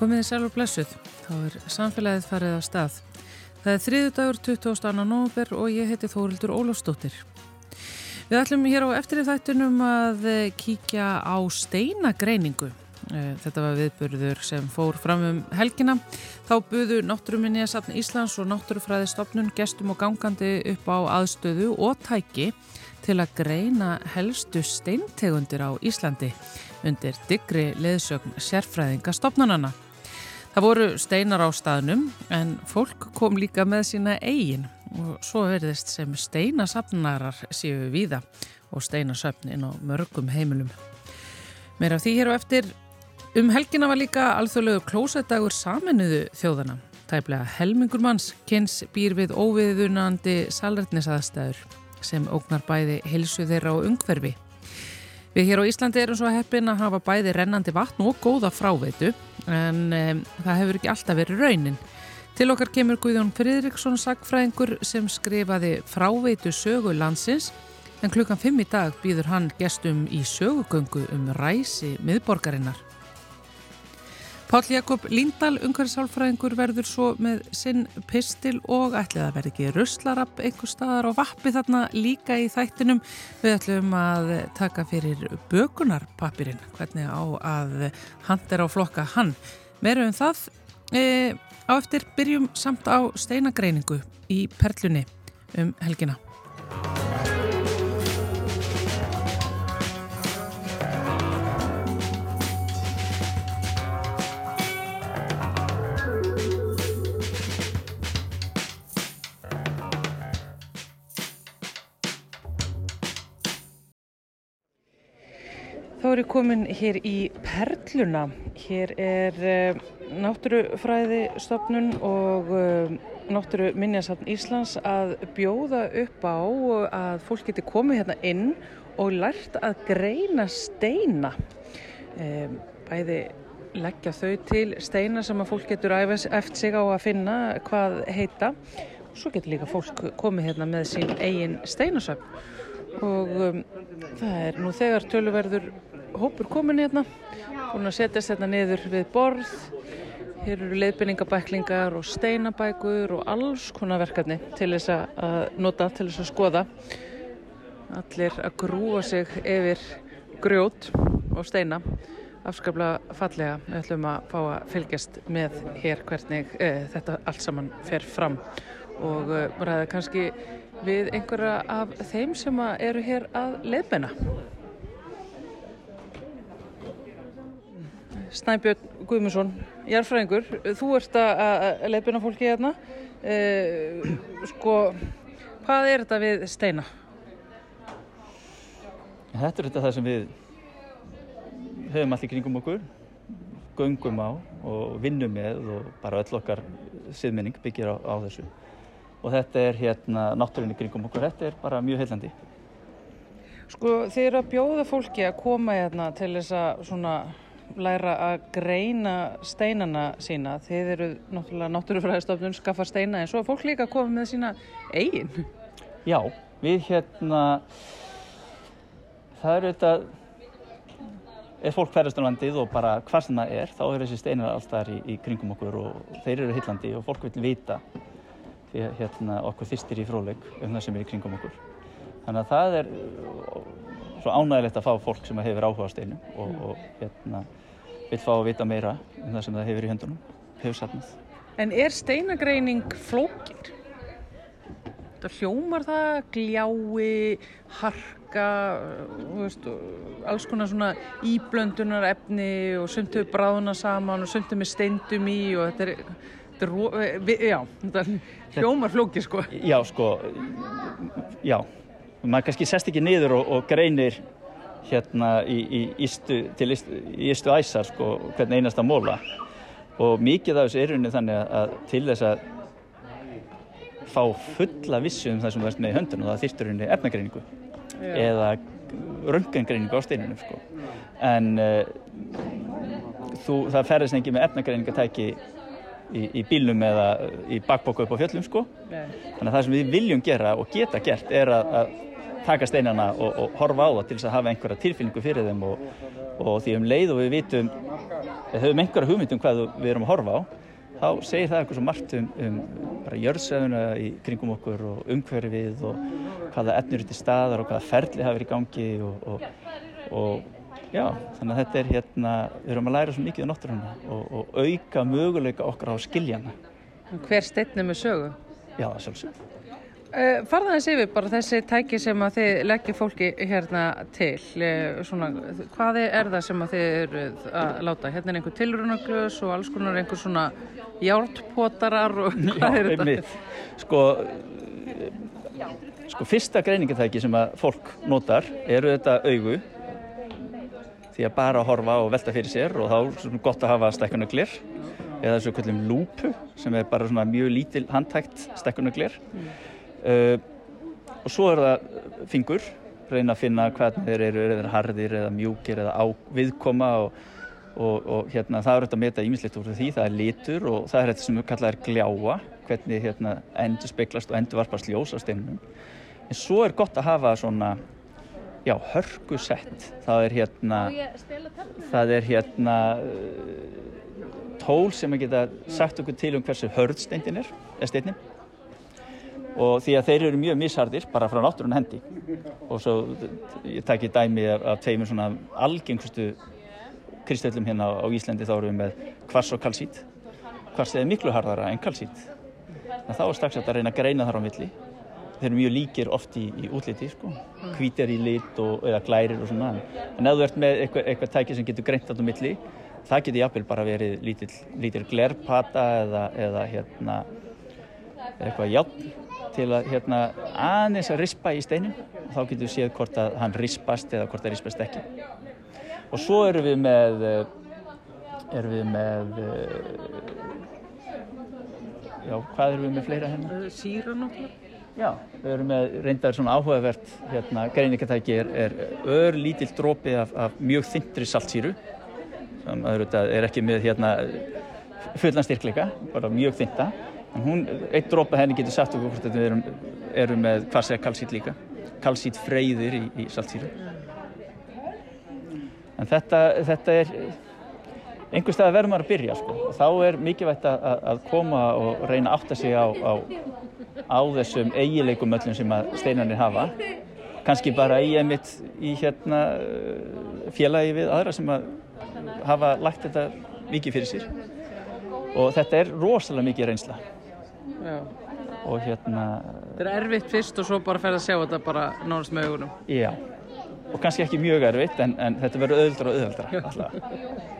Komiði sælur blessuð, þá er samfélagið farið á stað. Það er þriðu dagur 22. november og ég heiti Þórildur Ólafsdóttir. Við ætlum hér á eftir í þættunum að kíkja á steinagreiningu. Eh, þetta var viðburður sem fór fram um helgina. Þá buðu Náttúruminni að safna Íslands og Náttúrufræði stopnun gestum og gangandi upp á aðstöðu og tæki til að greina helstu steintegundir á Íslandi undir digri leðsögn sérfræðinga stopnunana. Það voru steinar á staðnum en fólk kom líka með sína eigin og svo verðist sem steinasafnarar séu víða og steinasöfn inn á mörgum heimilum. Mér af því hér á eftir um helgina var líka alþjóðlegu klósettagur saminuðu þjóðana. Tæplega helmingur manns kynns býr við óviðunandi salrætnisaðstæður sem ógnar bæði hilsu þeirra og ungverfi. Við hér á Íslandi erum svo heppin að hafa bæði rennandi vatn og góða fráveitu en um, það hefur ekki alltaf verið raunin. Til okkar kemur Guðjón Fridriksson sagfræðingur sem skrifaði fráveitu sögu landsins en klukkan 5 í dag býður hann gestum í sögugöngu um ræsi miðborgarinnar. Pál Jakob Líndal, ungarisálfræðingur, verður svo með sinn pistil og ætlið að verði ekki ruslarapp einhver staðar á vappi þarna líka í þættinum. Við ætlum að taka fyrir bökunarpapirinn, hvernig á að hand er á flokka hann. Meru um það, e, á eftir byrjum samt á steinagreiningu í Perlunni um helgina. Er ég komin hér í Perluna. Hér er uh, náttúrufræðistofnun og uh, náttúruminjasafn Íslands að bjóða upp á að fólk geti komið hérna inn og lært að greina steina. Um, bæði leggja þau til steina sem að fólk getur eftir sig á að finna hvað heita. Svo getur líka fólk komið hérna með sín eigin steinasöfn og um, það er nú þegar töluverður hópur komin hérna búin að setjast hérna niður við borð. Hér eru leiðbynningabæklingar og steinabækur og alls konar verkefni til þess að nota til þess að skoða. Allir að grúa sig yfir grjót og steina afskaplega fallega. Við ætlum að fá að fylgjast með hér hvernig e, þetta allt saman fer fram. Og e, ræða kannski við einhverja af þeim sem eru hér að leiðbeina. Snæbjörn Guðmundsson, jærfræðingur, þú ert að leiðbeina fólki hérna. Eh, sko, hvað er þetta við steina? Þetta er þetta það sem við höfum allir kringum okkur, göngum á og vinnum með og bara öll okkar siðmenning byggir á, á þessu og þetta er hérna náttúrinni kringum okkur, þetta er bara mjög heillandi. Sko þið eru að bjóða fólki að koma hérna til þess að svona læra að greina steinana sína. Þið eru náttúrulega náttúrufræðistofnun skaffa steina en svo er fólk líka að koma með sína eigin. Já, við hérna, það eru þetta, ef fólk færast á landið og bara hvað sem það er, þá eru þessi steinar alltaf í, í kringum okkur og þeir eru heillandi og fólk vil vita að hérna, okkur þýstir í fróðleik um það sem er í kringum okkur. Þannig að það er uh, svo ánægilegt að fá fólk sem hefur áhuga á steinu og, mm. og hérna, vil fá að vita meira um það sem það hefur í höndunum, hefur satnað. En er steinagreining flókir? Það hljómar það, gljái, harka, veist, alls konar svona íblöndunar efni og sumtu bráðuna saman og sumtu með steindum í og þetta er, já, þetta hljómar flóki sko. Já sko já, maður kannski sest ekki niður og, og greinir hérna í, í ístu til ístu, ístu æsar sko hvern einasta móla. Og mikið af þessu erunni þannig að til þess að fá fulla vissu um það sem veist með í höndun og það þýrstur henni efnagreiningu já. eða röngangreiningu á steinunum sko. En uh, þú, það ferðist ekki með efnagreiningatæki í, í bílnum eða í bakboku upp á fjöllum sko. Þannig að það sem við viljum gera og geta gert er að, að taka steinana og, og horfa á það til þess að hafa einhverja tilfinningu fyrir þeim og, og því um leið og við vitum eða höfum einhverja hugmyndum hvað við erum að horfa á þá segir það eitthvað svo margt um, um bara jörðsöðuna í kringum okkur og umhverfið og hvaða efnir út í staðar og hvaða ferli hafa verið í gangi og, og, og já, þannig að þetta er hérna, við erum að læra svo mikið á náttúruna og, og auka möguleika okkar á skiljana. Hver steinni með sögu? Já, sjálfsög. Uh, Farðaðins yfir bara þessi tæki sem að þið leggir fólki hérna til, uh, svona, hvað er það sem að þið eru að láta? Hérna er einhver tilrunaglös og alls konar einhver svona hjálppotarar og hvað Já, er þetta? Sko, sko fyrsta greiningatæki sem að fólk notar eru þetta augu því að bara horfa og velta fyrir sér og þá er gott að hafa stekkunaglir eða þessu kvöldum lúpu sem er bara svona mjög lítil handtækt stekkunaglir uh, og svo er það fingur reyna að finna hvernig þeir eru eða harðir eða mjúkir eða á viðkoma og, og, og hérna það er þetta að meta ímislegt úr því, það er litur og það er þetta sem við kallaðum gljáa hvernig hérna endur speiklast og endur varpast ljós á steinunum en svo er gott að hafa svona já, hörku sett það er hérna það er hérna uh, tól sem að geta sagt okkur til um hversu hörð steinin er eða steinin og því að þeir eru mjög mishardir bara frá náttúrun hendi. Og svo ég takk í dæmi af, tveimur svona algengustu kristöllum hérna á Íslandi þá erum við með kvars og kalsít. Kvars er miklu harðara en kalsít. En þá er strax að reyna að greina þar á milli þeir eru mjög líkir oft í, í útliti sko. hvítir í lit og, eða glærir og svona en ef þú ert með eitthvað, eitthvað tæki sem getur greint alltaf milli það getur jafnvel bara verið lítil, lítil glerpata eða, eða hérna eitthvað játn til að hérna aðeins að rispa í steinin og þá getur við séð hvort að hann rispast eða hvort það rispast ekki og svo erum við með erum við með já, hvað erum við með fleira hérna? Sýra náttúrulega Já, við erum með reyndar svona áhugavert hérna, greiningatæki er, er ör lítill drópi af, af mjög þyndri saltsýru sem auðvitað er ekki með hérna fullan styrkleika, bara mjög þynda en hún, eitt drópa henni getur sagt okkur hvort við erum, erum með hvað segja kalsít líka, kalsít freyðir í, í saltsýru. En þetta, þetta er einhver stað að verður maður að byrja sko. og þá er mikilvægt að, að koma og reyna að átta sig á, á, á þessum eigileikum öllum sem að steinarnir hafa. Kannski bara í emitt í hérna félagi við aðra sem að hafa lagt þetta mikið fyrir sér. Og þetta er rosalega mikið reynsla. Já. og hérna Þetta er erfitt fyrst og svo bara ferð að sjá þetta bara nánast með augunum. Já, og kannski ekki mjög erfitt en, en þetta verður auðvöldra og auðvöldra alltaf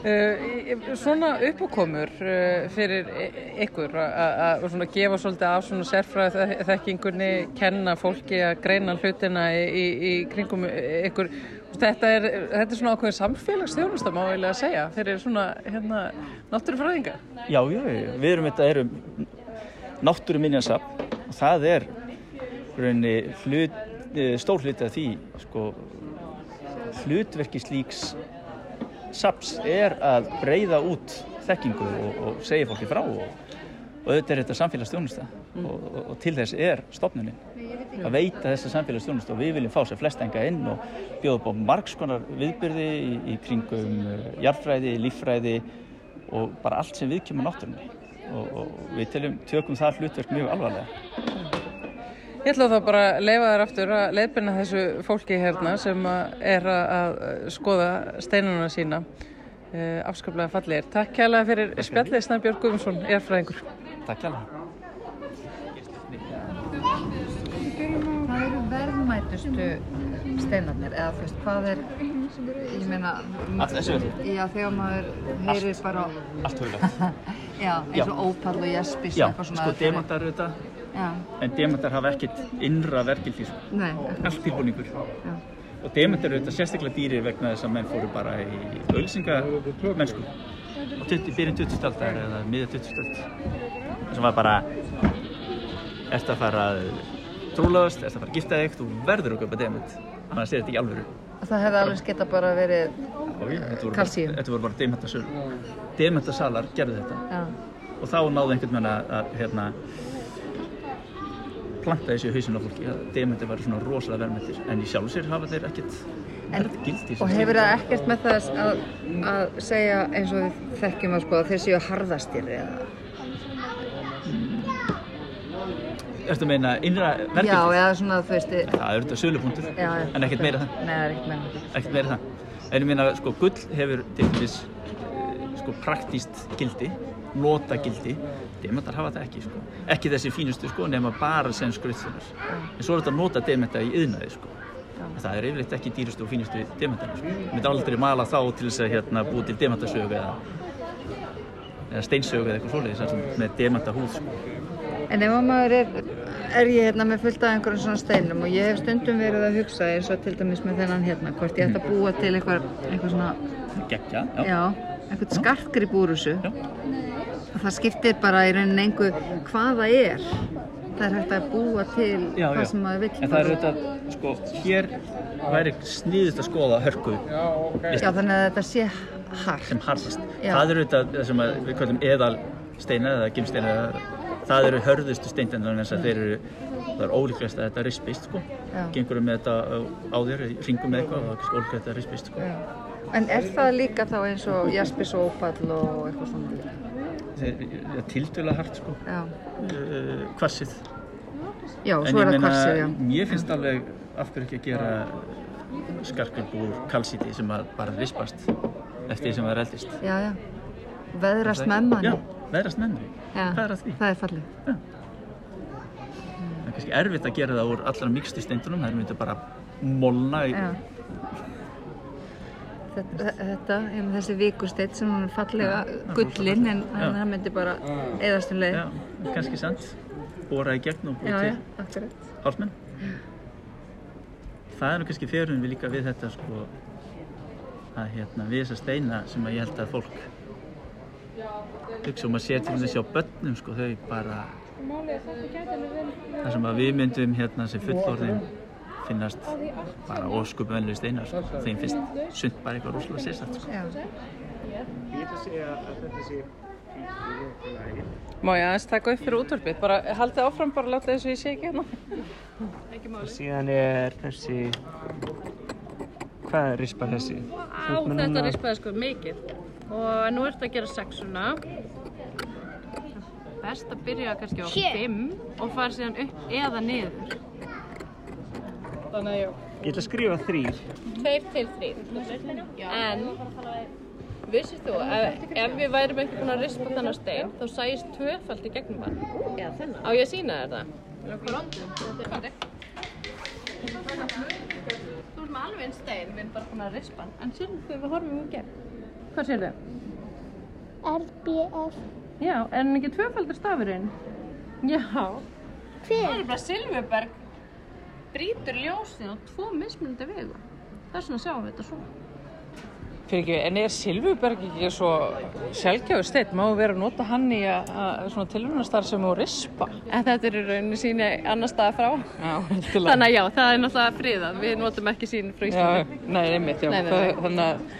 Uh, svona uppákomur uh, fyrir ykkur að svona gefa svolítið af svona sérfræði þekkingunni, kenna fólki að greina hlutina í, í, í kringum ykkur. Þetta er, þetta er svona ákveðin samfélagsþjónusta má ég lega að segja fyrir svona hérna náttúrufræðinga. Já, já, við erum þetta erum náttúruminjansafn og það er rauninni hlut, stór hluti af því sko hlutverki slíks SAPS er að breyða út þekkingu og, og segja fólki frá og, og þetta er þetta samfélagsstjónusta mm. og, og til þess er stopnunin að veita þessa samfélagsstjónusta og við viljum fá sér flest enga inn og bjóða upp á margskonar viðbyrði í, í kringum uh, jarfræði, líffræði og bara allt sem við kemur náttúrunni og við teljum, tökum það hlutverk mjög alvarlega Ég ætla þá bara að leifa þér aftur að leiðbyrna þessu fólki hérna sem er að skoða steinununa sína. Uh, afskaplega fallegir. Takk kælega fyrir spjallið Snæbjörg Guðmundsson, erfræðingur. Takk kælega. Hvað eru verðmætustu steinarnir eða þú veist, hvað er, ég meina, Allt þessu verður? já þegar maður heyrir bara, Allt huglægt. já, eins og ópall og jespis Já, eitthvað svona. sko demantar eru þetta, Já, en demantar hafa ekkert innra verkildi, sko. nei, Allt tilbúningur. Og demantar eru þetta sérstaklega dýri vegna þess að menn fóru bara í auðlýsingamennsku. Og 20, byrjun 20. aldar eða miða 20. aldar. Það sem var bara, ert að fara að trúlaðast, ert að fara að gifta þig, þú verður að köpa demant. Annars er þetta ekki alvöru. það hefði alveg geta bara verið, Og Kalsíum. þetta voru bara demantasölu. Demantasalar gerðu þetta. já, og þá náðu einhvern veginn að, að hérna, planta þessu í hausinu á fólki að demantir var svona rosalega verðmættir en í sjálfu sér hafa þeir ekkert gildi og hefur það ekkert með það að, að segja eins og við þekkjum að sko að þeir séu harðastir eða Ertu að meina innra Já, verkefni? eða svona þú veist já, Það er þetta sölupunktur, já. en ekkert meira það. Nei, það er ekkert meira Ekkert meira það. En ég meina, sko, gull hefur til dæmis eh, sko, praktíst gildi, nota gildi. Dementar hafa það ekki, sko. Ekki þessi fínustu, sko, nema bara sem skrautsjónar. En svo er þetta að nota dementa í yðnaði, sko. Það er yfirleitt ekki dýrustu og fínustu dementarnir, sko. Mér myndi aldrei mala þá til þess að hérna, búi til demantasögu eða, eða steinsögu eða eitthvað sem með demanta húð, sko. En ef að maður er, er ég hérna með fullt af einhverjum svona steinum og ég hef stundum verið að hugsa eins og til dæmis með þennan hérna, hvort ég ætti að búa til eitthvað, eitthvað svona, Gekkja, já. já, eitthvað skartgrip úr þessu. Já. Það skiptir bara í rauninni einhver hvað það er. Það er hægt að búa til Já, það já. sem maður vill. En það er auðvitað, sko, hér væri sniðist að skoða hörku Já, þannig að þetta sé hart. sem harðast. Já. Það eru auðvitað það sem að við kallum eðal steina eða gimsteina, það eru hörðustu steindennar en þess að þeir eru, það er ólíklegast að þetta rispist, sko. Já. Gengur með þetta á- þér, ringum með eitthvað og það er ólíklegt að þetta rispist, sko. Já. En er það líka þá eins og jaspis og opall og eitthvað svona er tildöla hart, sko, Já, uh, kvassið. já En svo ég er það já. Mér finnst alveg af hverju ekki að gera skarkupp úr kalsíti sem að bara rispast eftir því sem það er eldist. Já, já. Veðrast með manni. Já, veðrast. Já, Hvað er að því? Það er fallið. Það er kannski erfitt að gera það úr allra mikstu steindunum, það myndir bara molna í... Þetta, þetta með þessi vikusteitt sem hún er fallega gullinn en það myndi bara eðast um leið. Já, kannski sant. Bóra í gegn og búið til já, akkurat. hálsmenn. Það er nú kannski fjörun við líka við þetta sko að hérna við þessa steina sem að ég held að fólk hugsa um að setja um þessi á börnum sko þau bara það sem að við myndum hérna sem fullorðin finnast bara óskup venlu steinar sko. þeim finnst sund bara eitthvað rúslega sérstætt sko. Ég ætla að segja að þetta sé fínt lagi. Má ég aðeins taka upp fyrir útvarpið? Bara haldið áfram, bara láta þess að ég sé ekki hérna. Og síðan er þessi, hvað er rispar þessi? Á, þetta rispaði sko mikið og nú ertu að gera sexuna best að byrja kannski á fimm og fara síðan upp eða niður Þannig að já. Ég ætla að skrifa þrýr. tveir til þrýr en vissið þú, ef, ef við værum ekki búin að rispa þennan stein þá sæist tvöfald í gegnum hann? Eða þennan. Á ég að sína þér það? Þú ert með alveg einn stein við erum bara búin að rispa hann. En sérðu þegar við horfum í gegn. Hvað sérðu? RBF Já, er hann ekki tvöfaldur stafurinn? Já. Það er bara Silfurberg brýtur ljósið á tvo mismunandi vegu. Þess vegna sjáum við þetta svona. Fyrir ekki, en er Silfuberg ekki svo sjálfgjáður steinn? Má vera að nota hann í að, að svona tilvunastar sem og rispa? En þetta er í rauninni síni annar stað frá. Já, Þannig að já, það er náttúrulega friðað. Við notum ekki sín frá Íslandi. nei, einmitt, já. Nei, nei, nei. Þannig að,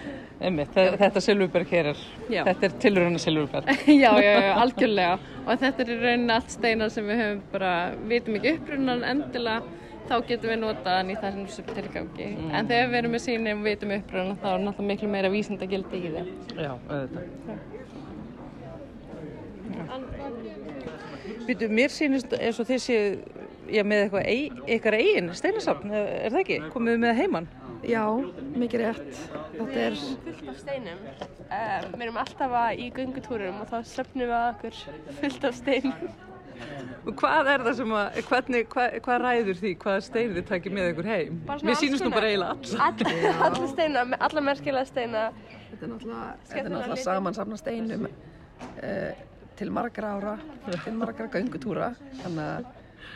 einmitt, þe- þetta Silfuberg hér er, Já. þetta er tilvunna Silfuberg. já, já, já, algjörlega. Og þetta er í rauninni allt steinar sem við höfum bara, vitum ekki upprunan endilega, þá getum við notað hann í þessum tilgangi. En þegar við erum með síni og vitum upprunan, þá er náttúrulega miklu meira vísindagildi í þeim. Já, auðvitað. Býtu, mér sýnist eins og þið séu já, með eitthvað ei, ykkar eigin steinasafn, er er það ekki? Komið þið með heimann? Já, mikið rétt. Þetta er, fullt af steinum. Um, við erum alltaf í göngutúrum og þá söfnum við að okkur fullt af steinum. Og hvað er það sem að, hvernig, hvað, hvað ræður því, hvaða stein þið takir með ykkur heim? Mér sýnist nú alls bara eiginlega alla. All, alla steina, alla merkilega steina. þetta er náttúrulega, þetta er náttúrulega litir. samansafna steinum uh, til margra ára, til margra göngutúra. Þannig að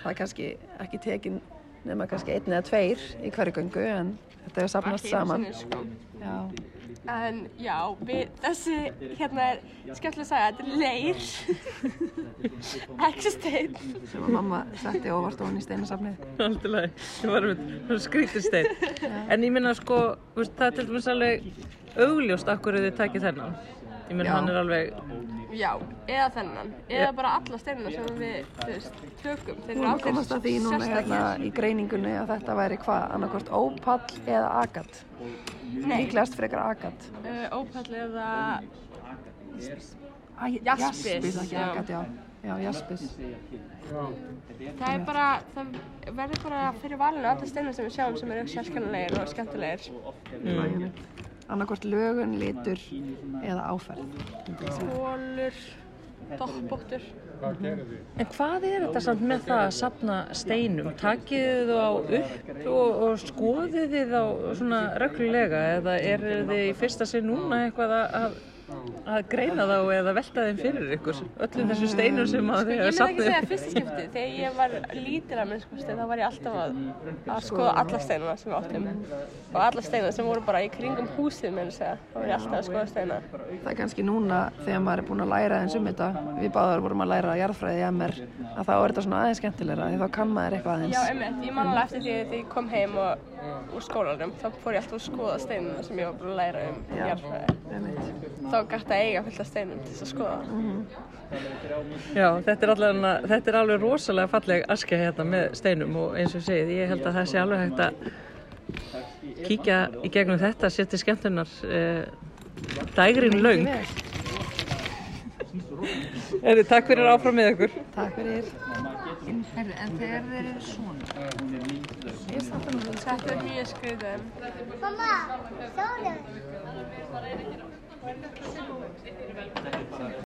það er kannski ekki tekin nema kannski einn eða tveir í hverju göngu en þetta er safnast Ekki einu saman. sko. Já, En já, við, þessi hérna er skemmtilega að sagja, þetta er leir. Ekki stein. sem að mamma setti óvart ofan í steinasafnið. Alltilega, það var um skrítið stein. En ég minna sko, þú veist, það er til dæmis alveg augljóst akkur þið takið þennan. Ég menn hann er alveg, Já, eða þennan, eða bara alla steinina sem við, þú veist, tökum. Þeir eru erum að komast að því núna hérna í greiningunni að þetta væri hvað, annarkvort ópall eða agat. Nei, Líklegast frekar agat. uh, ópall eða Jaspis, Jaspis, ekki já. agat, já. Já, jaspis. Það er bara, það verður bara fyrir valinu alla steinar sem við sjáum sem eru sérkennilegir og skemmtilegir. Mm. Annarkvort lögun, litur eða áferð. Kólur, doppbóttur. en hvað er þetta samt með það að sapna steinum? Takið þið þá upp og, og skoðið þið þá svona reglulega eða er þið í fyrsta sinn núna eitthvað að, að, að greina þá eða velta þeim fyrir ykkur? Öllum þessum steinum sem að þið Ég hafa myndi ekki sapnið segja upp? fyrsta skipti, þegar ég var lítil að minnskosti þá var ég alltaf að, að skoða alla steinana sem við áttum og alla steinana sem voru bara í kringum húsið minn segja, þá var ég alltaf að skoða steina. Það er kannski núna þegar maður er búinn að læra eins um þetta, við báðar vorum að læra jarðfræði í MR, að þá er þetta svona aðeins skemmtilegra þá kann maður eitthvað Já, aðeins. einmitt, ég man alveg eftir því að þegar ég kom heim og úr skólanum, þá fór ég alltaf að skoða steinana sem ég var búin að læra um Já. Gæti að eiga fullt af steinum til þess að skoða. Já, þetta er, allavega, þetta er alveg rosalega falleg askja hérna með steinum og eins og ég segið, ég held að það sé alveg hægt að kíkja í gegnum þetta, setja skemmtunar uh, dægrin laung. Eri, takk fyrir áfram með ykkur. Takk fyrir. Herri, en þegar þeir eru svona, Þetta er mjög skriðin. Gracias.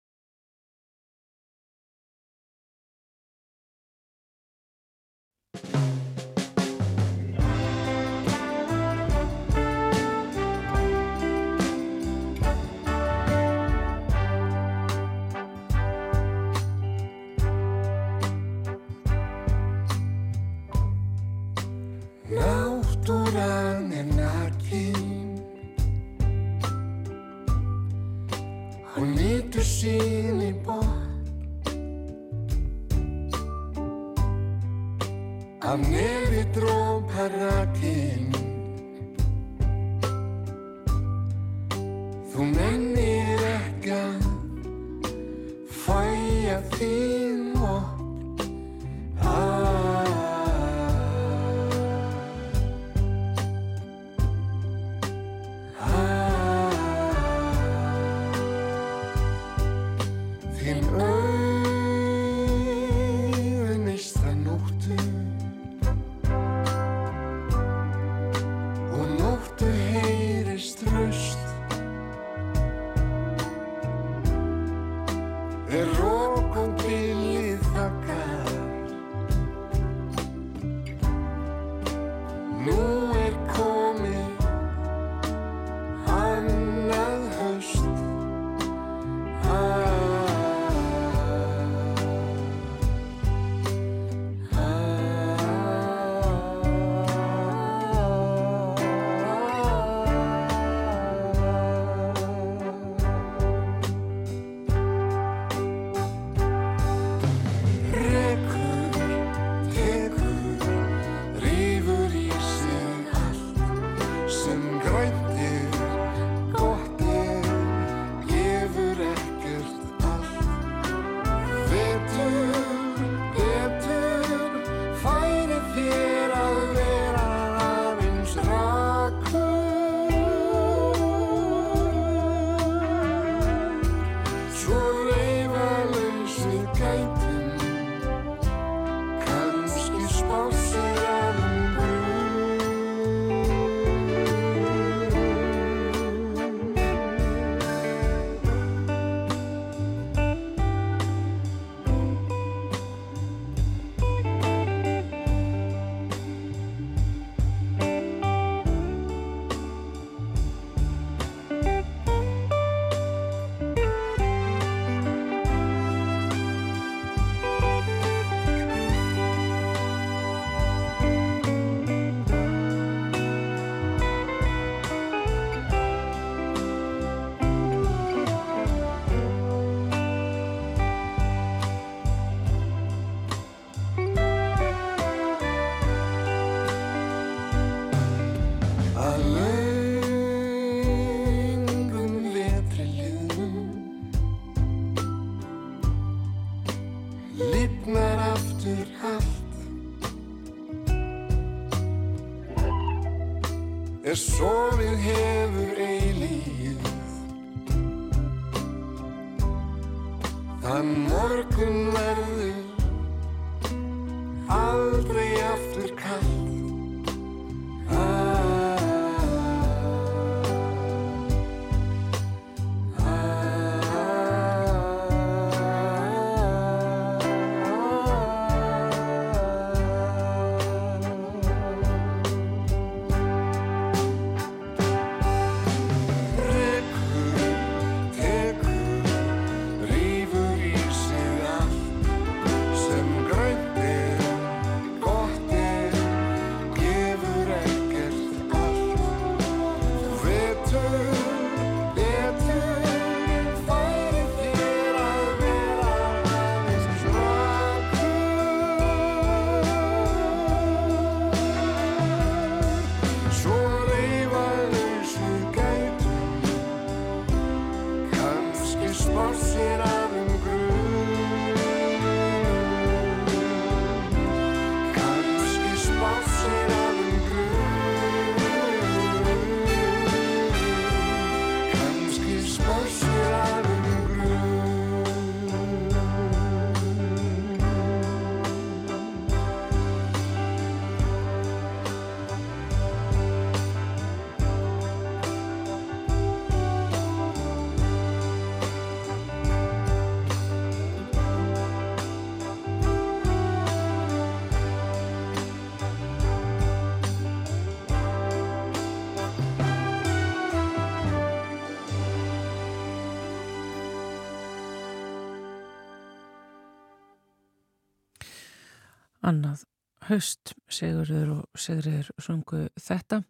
Annað haust, Sigurður og Sigriður sungu þetta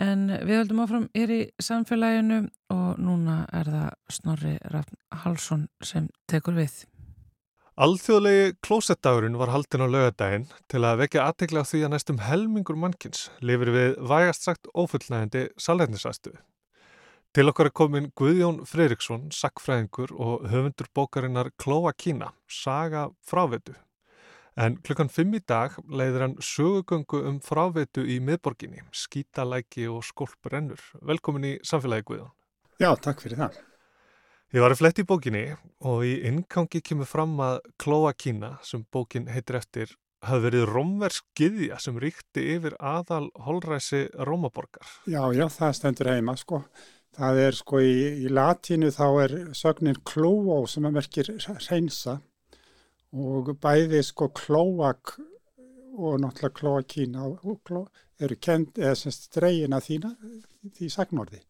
en við höldum áfram er í samfélaginu og núna er það Snorri Rafn Halsson sem tekur við. Alþjóðlegi klósettdagurinn var haldin á lögadaginn til að vekja aðtegla því að næstum helmingur mannkins lifir við vægast sagt ófullnægandi salhetnisastuðu. Til okkar er komin Guðjón Freiriksson, sakfræðingur og höfundur bókarinnar Klóa Kína, saga frávetu. En klukkan fimm í dag leiðir hann sögugöngu um frávetu í miðborginni, skítalæki og skolprennur. Velkomin í samfélagi Guðjón. Já, takk fyrir það. Ég var að flett í bókinni og í inngangi kemur fram að Klóa Kína, sem bókin heitir eftir, hafði verið romversk gyðja sem ríkti yfir aðal holræsi Rómaborgar. Já, já, það stendur heima, sko. Það er, sko, í, í latínu þá er sögnin klóó sem að merkir reynsa og bæði, sko, klóak og náttúrulega klóa kína og kló, eru kend, eða semst dreygin að þína, því sagnorði.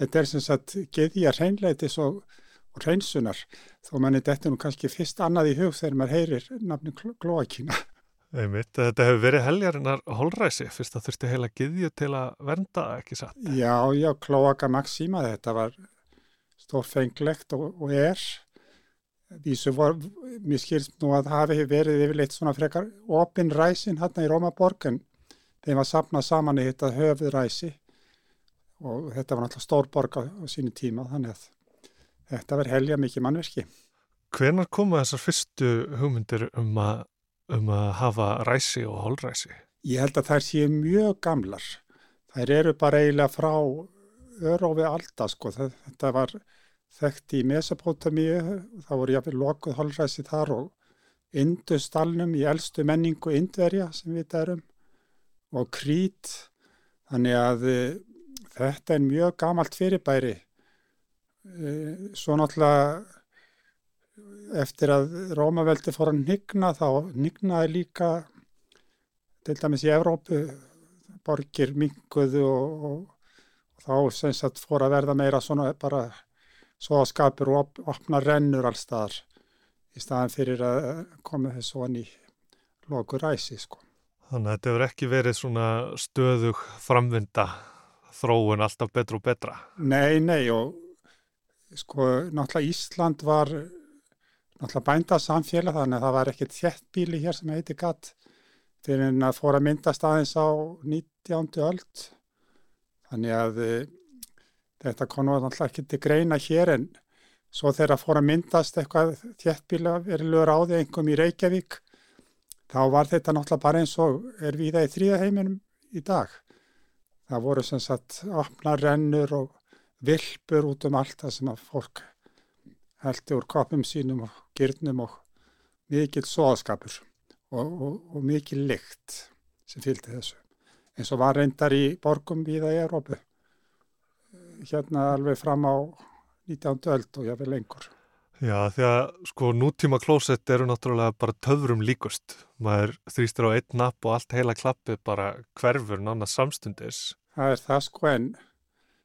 Þetta er sem sagt geðja hreinleitis og, og hreinsunar þó manni þetta nú kannski fyrst annað í hug þegar maður heyrir nafni klóakína. Einmitt, þetta hefur verið heljarinnar holræsi, fyrst að þurfti heila gyðju til að vernda, ekki satt? Já, já, klóaka maxíma, þetta var stórfenglegt og, og er. Vísu var, mér skilst nú að hafi verið yfirleitt svona frekar opin ræsin hérna í Rómaborg en þeim var sapnað saman í þetta höfuð ræsi og þetta var náttúrulega stór borg á, á sínu tíma þannig að þetta verið helja mikið mannverki. Hvenar koma þessar fyrstu hugmyndir um að, um að hafa ræsi og holræsi? Ég held að þær séu mjög gamlar. Þær eru bara eiginlega frá örófi alltaf sko. Þetta var þekkt í Mesopotamíu, það voru jáfnveg lokuð holræsi þar og Industalnum í eldstu menningu Indverja sem við erum og Krít. Þannig að þetta er mjög gamalt fyrirbæri. Svo náttúrulega eftir að Rómaveldi fór að nigna þá nignaði líka til dæmis í Evrópu borgir minguðu og, og, og þá sem sagt fór að verða meira svona bara svo að skapur og op, opna rennur allstaðar í staðan fyrir að koma þessu svona í loku ræsi sko. Þannig að þetta hefur ekki verið svona stöðug framvinda þróun alltaf betra og betra. Nei, nei og sko náttúrulega Ísland var náttúrulega bændasamfélag þannig að það var ekkert þjettbíli hér sem heiti gatt fyrir en að fóra myndast aðeins á 19. öld. Þannig að þetta konu náttúrulega ekki til greina hér en svo þegar fóra myndast eitthvað þjettbíla verilegur áði einhverjum í Reykjavík þá var þetta náttúrulega bara eins og er við það í þrýðaheiminum í dag. það voru sem sagt opna rennur og vilpur út um allt það sem að fólk heldi úr kopum sínum og gyrnum og mikil soðskapur og, og, og mikil lykt sem fylgdi þessu. eins og var reyndar í borgum viða í Európu hérna alveg fram á 19. öld og jáfnveg lengur. Já, því að sko nútíma klósett eru náttúrulega bara töfrum líkust. Maður þrýstir á einn napp og allt heila klappi bara hverfur nána samstundis. Það er það sko en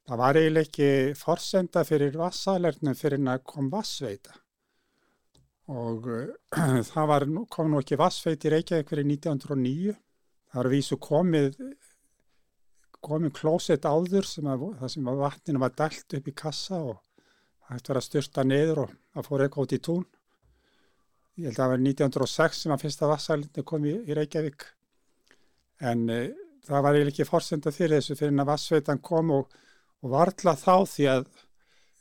það var eiginlega ekki forsenda fyrir vassalernum fyrir að kom vassveita. Og það var, kom nú ekki vassveit í Reykjavík fyrir 1909. Það var vísu komið komið klósett áður sem að, það sem að vatninu var dælt upp í kassa og hægt var að styrsta niður og það fór eitthvað út í tún. Ég held að það var 1906 sem að fyrsta vassælindi kom í, í Reykjavík. En e, það var eiginlega ekki fórsenda fyrir þessu fyrir að vassveitan kom og, og varðla þá því að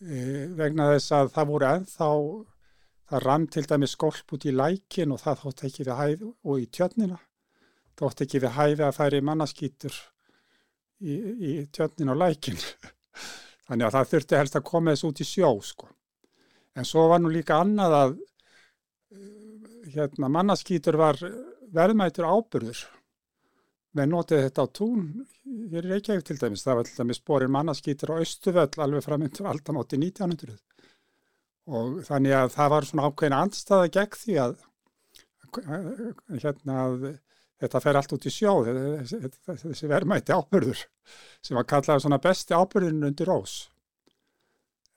e, vegna þess að það voru ennþá það rann til dæmi skolp út í lækin og það þótt ekki við hæfi og í tjörnina. Þótt ekki við hæfi að færi mannaskýtur í, í tjörnin og lækin Þannig að það þurfti helst að koma þess út í sjó sko. En svo var nú líka annað að eh, hérna, mannaskýtur var verðmætur ábyrður. Við notið þetta á tún, er ekki ekkert til dæmis, það var til dæmis borin mannaskýtur á Östuvöll alveg framöndur aldamóti 1900. Og þannig að það var svona ákveðin andstaða gegn því að, hérna, að þetta fer allt út í sjó, þessi verðmætti ábyrður sem var kallað svona besti ábyrðin undir ós.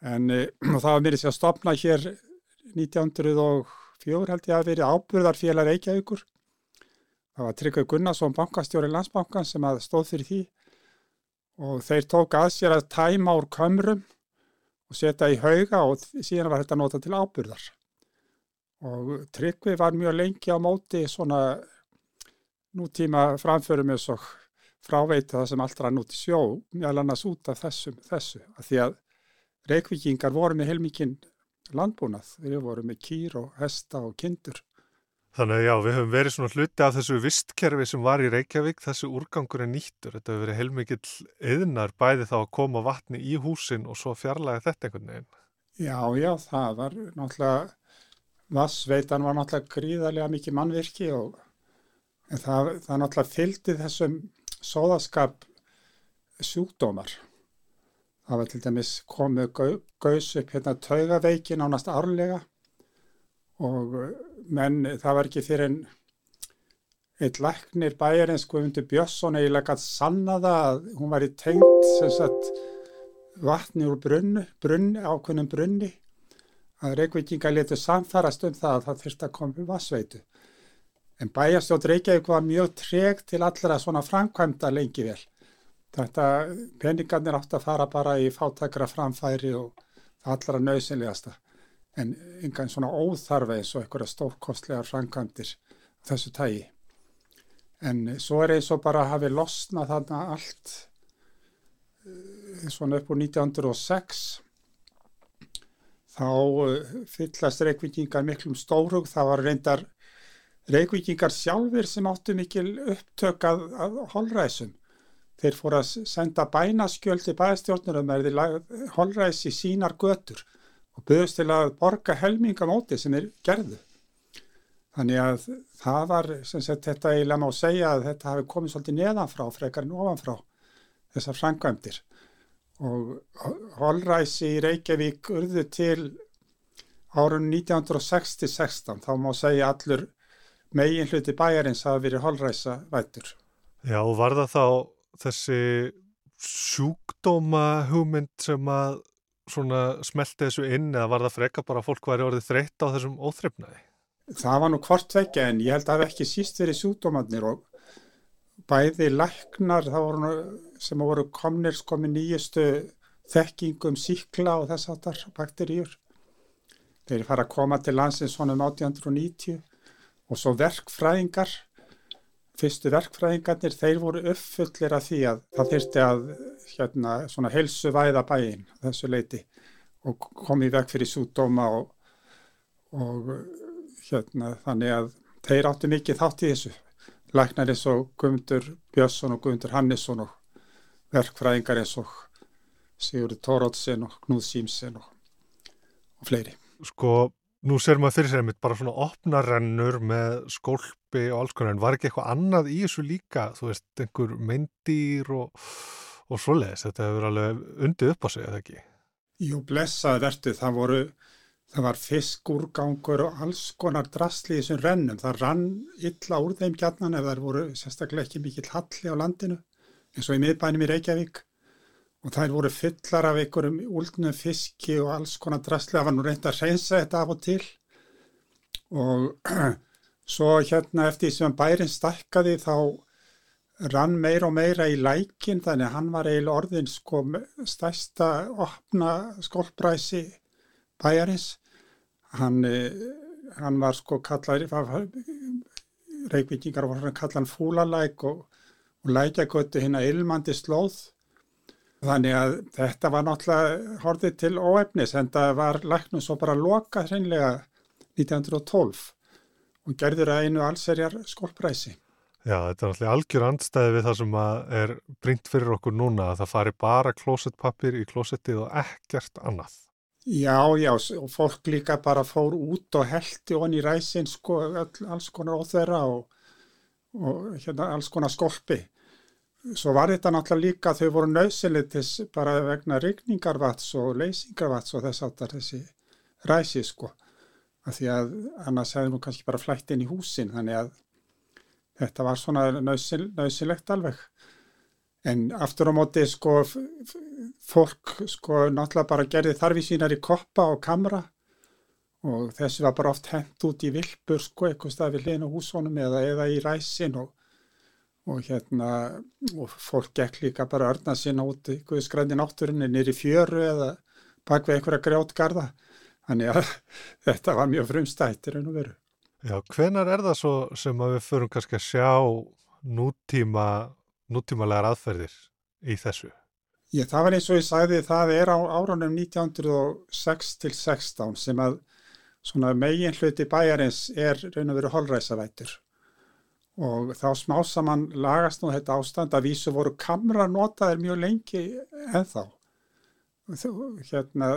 En e, það var mér sig að stopna hér 1904 held ég að verið ábyrðarfélag Reykjavíkur. Það var Tryggvei Gunnarsson, bankastjóri landsbankan sem að stóð fyrir því og þeir tók að sér að tæma úr kömrum og setja í hauga og síðan var þetta nota til ábyrðar. Og Tryggvei var mjög lengi á móti svona nútíma framförum eins og fráveita það sem út í sjó mjög annars út af þessum, þessu. Að því að reykvikingar voru með heilmikinn landbúnað. Við vorum með kýr og hesta og kindur. Þannig að já, við höfum verið svona hluti af þessu vistkerfi sem var í Reykjavík, þessu úrgangur er nýttur, þetta hefur verið heilmikill eðnar bæði þá að koma vatni í húsin og svo fjarlæga þetta einhvern veginn. Já, já, það var náttúrulega, vassveitan var náttúrulega gríðarlega mikið mannvirki og En það, það náttúrulega fylgdi þessum sóðaskap sjúkdómar. Það var til dæmis komið gaus upp hérna taugaveikin ánast árlega og menn það var ekki fyrir en eitt læknir bæjarins Guðmundur Björnsson eiginlega gætt sannaða að hún var í tengt sem sagt vatni úr brunni, brunni ákveðnum brunni að reykvikinga letur samfarast um það að það þurfti að koma um vassveitu. En bæjarstjótt Reykjavík var mjög tregt til allra svona framkvæmda lengi vel. Þetta peningarnir átt að fara bara í fátakra framfæri og allra nöðsynlegasta. En engan svona óþarfa eins og einhverja stórkostlegar framkvæmdir þessu tægi. En svo er eins og bara að hafi losnað þarna allt eh, svona upp úr 1906 þá eh, fyllast reykvikingar miklum stórhug. Það var reyndar Reykvíkingar sjálfur sem áttu mikil upptök að, að holræsum. Þeir fór að senda bænaskjöld til bæðastjórnurum er þeir holræs í sínar götur og byggðist til að borga helmingamóti sem er gerðu. Þannig að það var, sem sagt, þetta eiginlega má segja að þetta hafi komið svolítið neðanfrá, frekarinn ofanfrá þessar frangvæmdir. Og holræsi í Reykjavík urðu til árun 1960-16, þá má segja allur megin hluti bæjarins hafa verið holræsa vættur. Já, og var það þá þessi sjúkdóma hugmynd sem að svona smelti þessu inn eða var það freka bara að fólk væri orðið þreytt á þessum óþryfnaði? Það var nú hvort vekja en ég held að það ekki síst verið sjúkdómanir og bæði læknar voru, sem voru komnir sko með nýjustu þekkingum síkla og þess aftar bakteríur. Þeir fara að koma til landsins svona um 1890 og svo verkfræðingar fyrstu verkfræðingarnir þeir voru uppfullir af því að það þurfti að hérna, svona helsu væða bæinn þessu leiti og komið vekk fyrir súdóma og, og hérna þannig að þeir áttu mikið þátt í þessu læknar eins og Guðmundur Björnsson og Guðmundur Hannesson og verkfræðingar eins og Sigurður Tórótsen og Knúð Símsen og, og fleiri. Sko, nú ser maður fyrir sér einmitt bara svona opnarennur með skólpi og alls konar, en var ekki eitthvað annað í þessu líka, þú veist, einhver meindýr og, og svoleiðis, þetta hefur alveg undið upp á sig, eða ekki? Jú, blessaði vertu, það voru, það var fiskúrgangur og alls konar drasli í þessum rennum, það rann illa úr þeim gjarnan ef það voru sérstaklega ekki mikill halli á landinu, eins og í miðbænum í Reykjavík og þær voru fullar af einhverjum úldnum fiski og alls konar drasli, það var nú reynd að reynsa þetta af og til. Og svo hérna eftir sem bærin stakkaði þá rann meira og meira í lækin þannig að hann var eiginlega orðin sko stærsta opna skólpræsi bæjarins. Hann, hann var sko kallar reykvíkingar voru að hann fúlalæk og, og lækjagötu hérna ilmandi slóð Þannig að þetta var náttúrulega horfið til óefnis en það var læknum svo bara lokað hreinlega 1912 og gerður að einu allserjar skólpræsi. Já, þetta er náttúrulega algjör andstæði við það sem er brínt fyrir okkur núna að það fari bara klósettpappir í klósettið og ekkert annað. Já, já, og fólk líka bara fór út og heldi onni í ræsin sko, alls konar óþverra og, og hérna, alls konar skólpi. Svo var þetta náttúrulega líka þau voru nöðsilitis bara vegna rigningarvats og leysingarvats og þess áttar þessi ræsi sko. Af því að annars hefði nú kannski bara flætt inn í húsin þannig að þetta var svona nöðsil, nöðsilegt alveg. En aftur á móti sko fólk sko náttúrulega bara gerði þarfi sínar í koppa og kamra og þessi var bara oft hendt út í vilpur sko eitthvað stað við hlýðinu húsónum eða, eða í ræsin og og hérna og fólk gekk líka bara örna sína út í skrændi náttúrinni nýri fjöru eða bak við einhverja grjótgarða þannig að þetta var mjög frumstættir en að veru. Já, hvenar er það svo sem að við förum kannski að sjá nútíma nútímalegar aðferðir í þessu? Já, það var eins og ég sagði það er á árunum 1906 til 16 sem að svona megin hluti bæjarins er raun og veru holræsavættur og þá smá saman lagast nú þetta ástand. Að vísu voru kamra notaðir mjög lengi ennþá. Hérna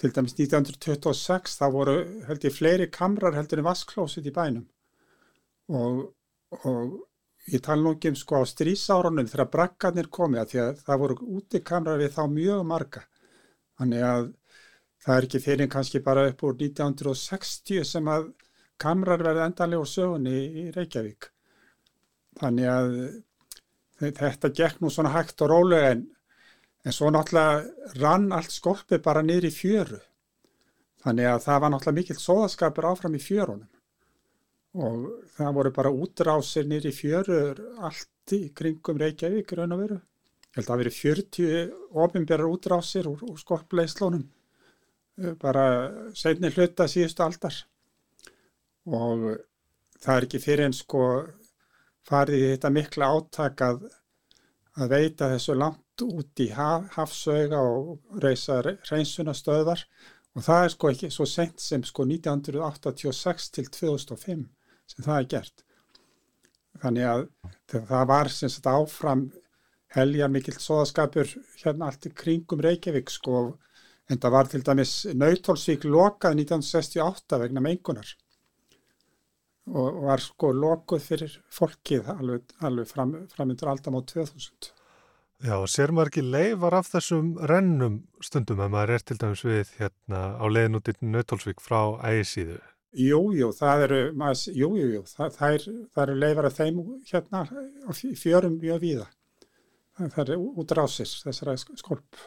til dæmis 1926 þá voru held ég fleiri kamrar heldur en vasklósit í bænum. Og, og ég tala nú ekki um sko á strísárunum þegar brakkarnir komið að því að það voru úti kamrar við þá mjög marga. Þannig að það er ekki fyrir kannski bara upp úr 1960 sem að kamrar verði endanlega úr sögunni í Reykjavík. Þannig að þetta gekk nú svona hægt og rólega en, en svo náttúrulega rann allt skolpi bara niður í fjöru. Þannig að það var náttúrulega mikill sóðaskapur áfram í fjörunum og það voru bara útrásir niður í fjöru allt í kringum Reykjavík raun og veru. Ég held að það veri 40 ofinbjörður útrásir úr, úr skolpleislónum bara segni hluta síðustu aldar og það er ekki fyrir en sko farið í þetta mikla áttak að, að veita þessu langt út í haf, hafsauga og reysa reynsunastöðar og það er sko ekki svo sent sem sko 1986 til 2005 sem það er gert. Þannig að það var sem sagt áfram heljar mikill soðaskapur hérna allt í kringum Reykjavík sko en það var til dæmis Nautólsvík lokað 1968 vegna mengunar og var sko lokuð fyrir fólkið alveg, alveg fram, framöndur aldam á 2000. Já, sér maður ekki leifar af þessum rennum stundum að maður er til dæmis við hérna á leiðin út í Nautólsvík frá ægisíðu? Jú, jú, það eru, maður, jú, jú, jú, það, það, er, það eru leifar af þeim hérna á fjörum mjög víða. Það eru útrásir, þessara skolp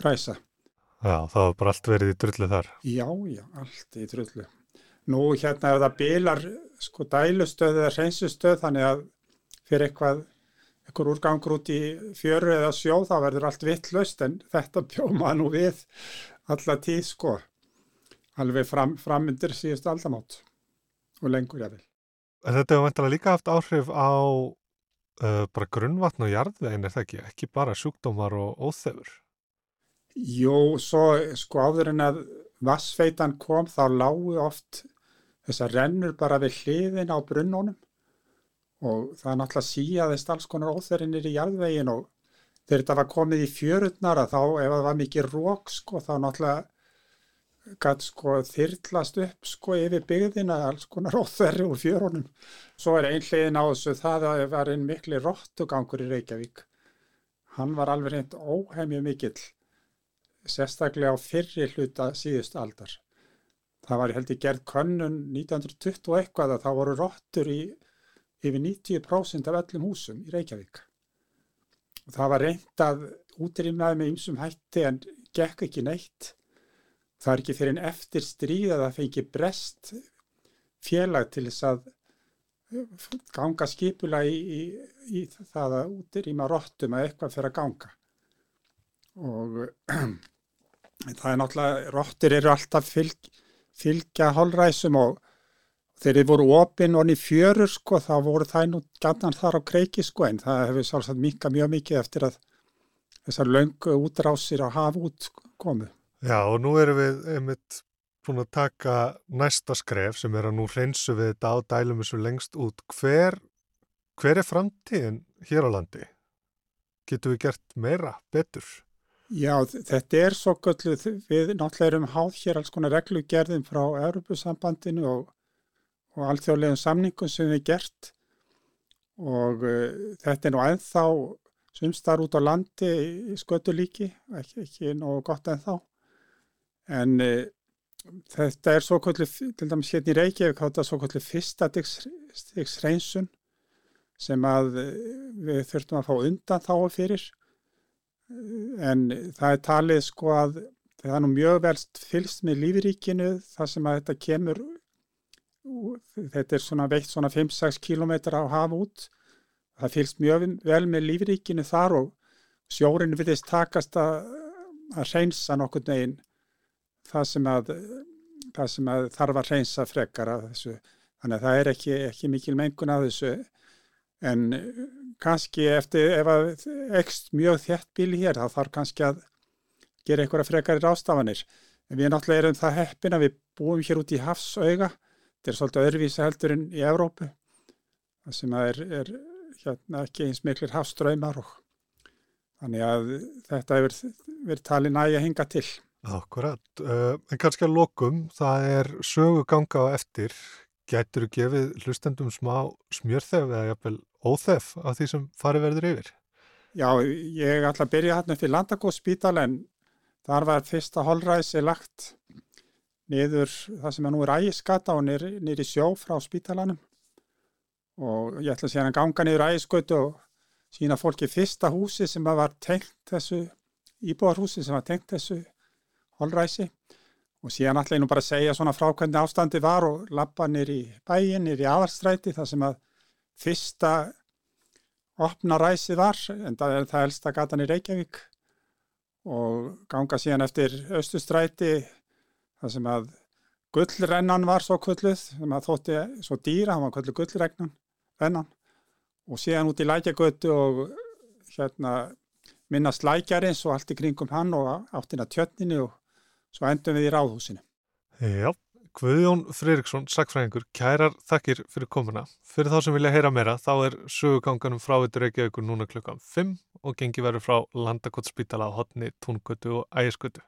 ræsa. Já, það var bara allt verið í drullu þar. Já, já, allt í drullu. Nú hérna ef það bilar sko dælustöð eða hreinsustöð þannig að fyrir eitthvað einhver úrgangur út í fjöru eða sjó þá verður allt vittlust en þetta bjóma nú við alla tíð sko alveg fram, framundir síðust aldamátt og lengur ég vil. Þetta hefur vantilega líka haft áhrif á uh, bara grunnvatn og jarðvegin er það ekki, ekki bara sjúkdómar og óþefur? Jú, svo sko áður en að vassfeitan kom þá lágu oft þessar rennur bara við hliðin á brunnónum og það er náttúrulega síaðist alls konar óþerinir í jarðvegin og þegar þetta var komið í fjörutnara þá ef það var mikið rók sko þá náttúrulega gæti sko þyrlast upp sko yfir byggðina alls konar óþverri úr fjörunum. Svo er einlegin á þessu það að það var einn mikli róttugangur í Reykjavík. Hann var alveg reynd óhemju mikill, sérstaklega á fyrri hluta síðust aldar. Það var held í gerð könnun 1920 og eitthvað að það voru róttur í yfir 90% af öllum húsum í Reykjavík. Það var reynd að útrýmnaði með ymsum hætti en gekk ekki neitt. Það er ekki fyrir en eftir stríð að það fengi brest félag til þess að ganga skipula í, í, í það að útrýma róttum að eitthvað fyrir að ganga. Og það er náttúrulega, róttur eru alltaf fylg, fylgja holræsum og þegar þið voru opinn og niður fjörur sko þá voru það nú gætnan þar á kreiki sko en það hefur sjálfsagt mikka mjög mikið eftir að þessar löngu útrásir á haf út komu. Já og nú erum við einmitt búin að taka næsta skref sem er að nú hreinsu við þetta á dælum þessu lengst út. Hver, hver er framtíðin hér á landi? Getur við gert meira, betur? Já, þetta er svo gölluð, við náttúrulega erum háð hér alls konar reglugerðin frá Europasambandinu og og alþjóðlegum samningum sem við gert. Og uh, þetta er nú ennþá sumstar út á landi í skötu líki, ekki, ekki nógu gott ennþá. En uh, þetta er svo kvöldið, til dæmis hérna í Reykjavík þetta er svo kvöldið fyrsta stiks reynsun sem að uh, við þurftum að fá undan þá fyrir en það er talið sko að það er nú mjög velst fylst með lífiríkinu þar sem að þetta kemur þetta er svona veitt svona 5-6 km á haf út. Það fylgst mjög vel með lífríkinu þar og sjórin viðist takast að, að reynsa nokkur neginn það sem að, það sem að þarf að reynsa frekar að þessu. Þannig að það er ekki, ekki mikil mengun að þessu en kannski eftir ef að ekst mjög þett bíl hér þá þarf kannski að gera einhverja frekari rástafanir en við náttúrulega erum það heppin að við búum hér út í hafsauga. Þetta er svolítið öðruvísa heldur en í Evrópu það sem er, er hérna, ekki eins miklir hafströymar og þannig að þetta hefur verið talið nægi að hinga til. Akkurat, uh, en kannski að lokum, það er sögu ganga á eftir, getur þú gefið hlustendum smá smjörþef eða jafnvel óþef af því sem farið verður yfir? Já, ég ætla að byrja hérna fyrir Landakóðspítal en þar var fyrsta holræsi lagt niður það sem er nú er ægiskata og niður í sjó frá spítalanum og ég ætla að segja hann ganga niður ægiskötu og sína fólki fyrsta húsi sem var tengt þessu íbúarhúsi sem var tengt þessu holræsi og síðan ætla ég nú bara að segja svona frá hvernig ástandi var og lappa í bæin, í aðarstræti þar sem að fyrsta opna ræsi var en það er það elsta gatan í Reykjavík. Og ganga síðan eftir austustræti það sem að gullrennan var svo kulluð sem að þótti svo dýra, hann var kulluð gullrennan og síðan út í lækjagötu og hérna minnast lækjarins og allt í kringum hann og áttina tjötninu og svo endum við í ráðhúsinu. Já, Guðjón Freiriksson, sakfræðingur, kærar þakkir fyrir komuna. Fyrir þá sem vilja heyra meira, þá er söguganganum frá þetta reykjaðugur núna klukkan 5 og gengi verður frá Landakottsspítala á hotni, Túngötu og Ægiskötu.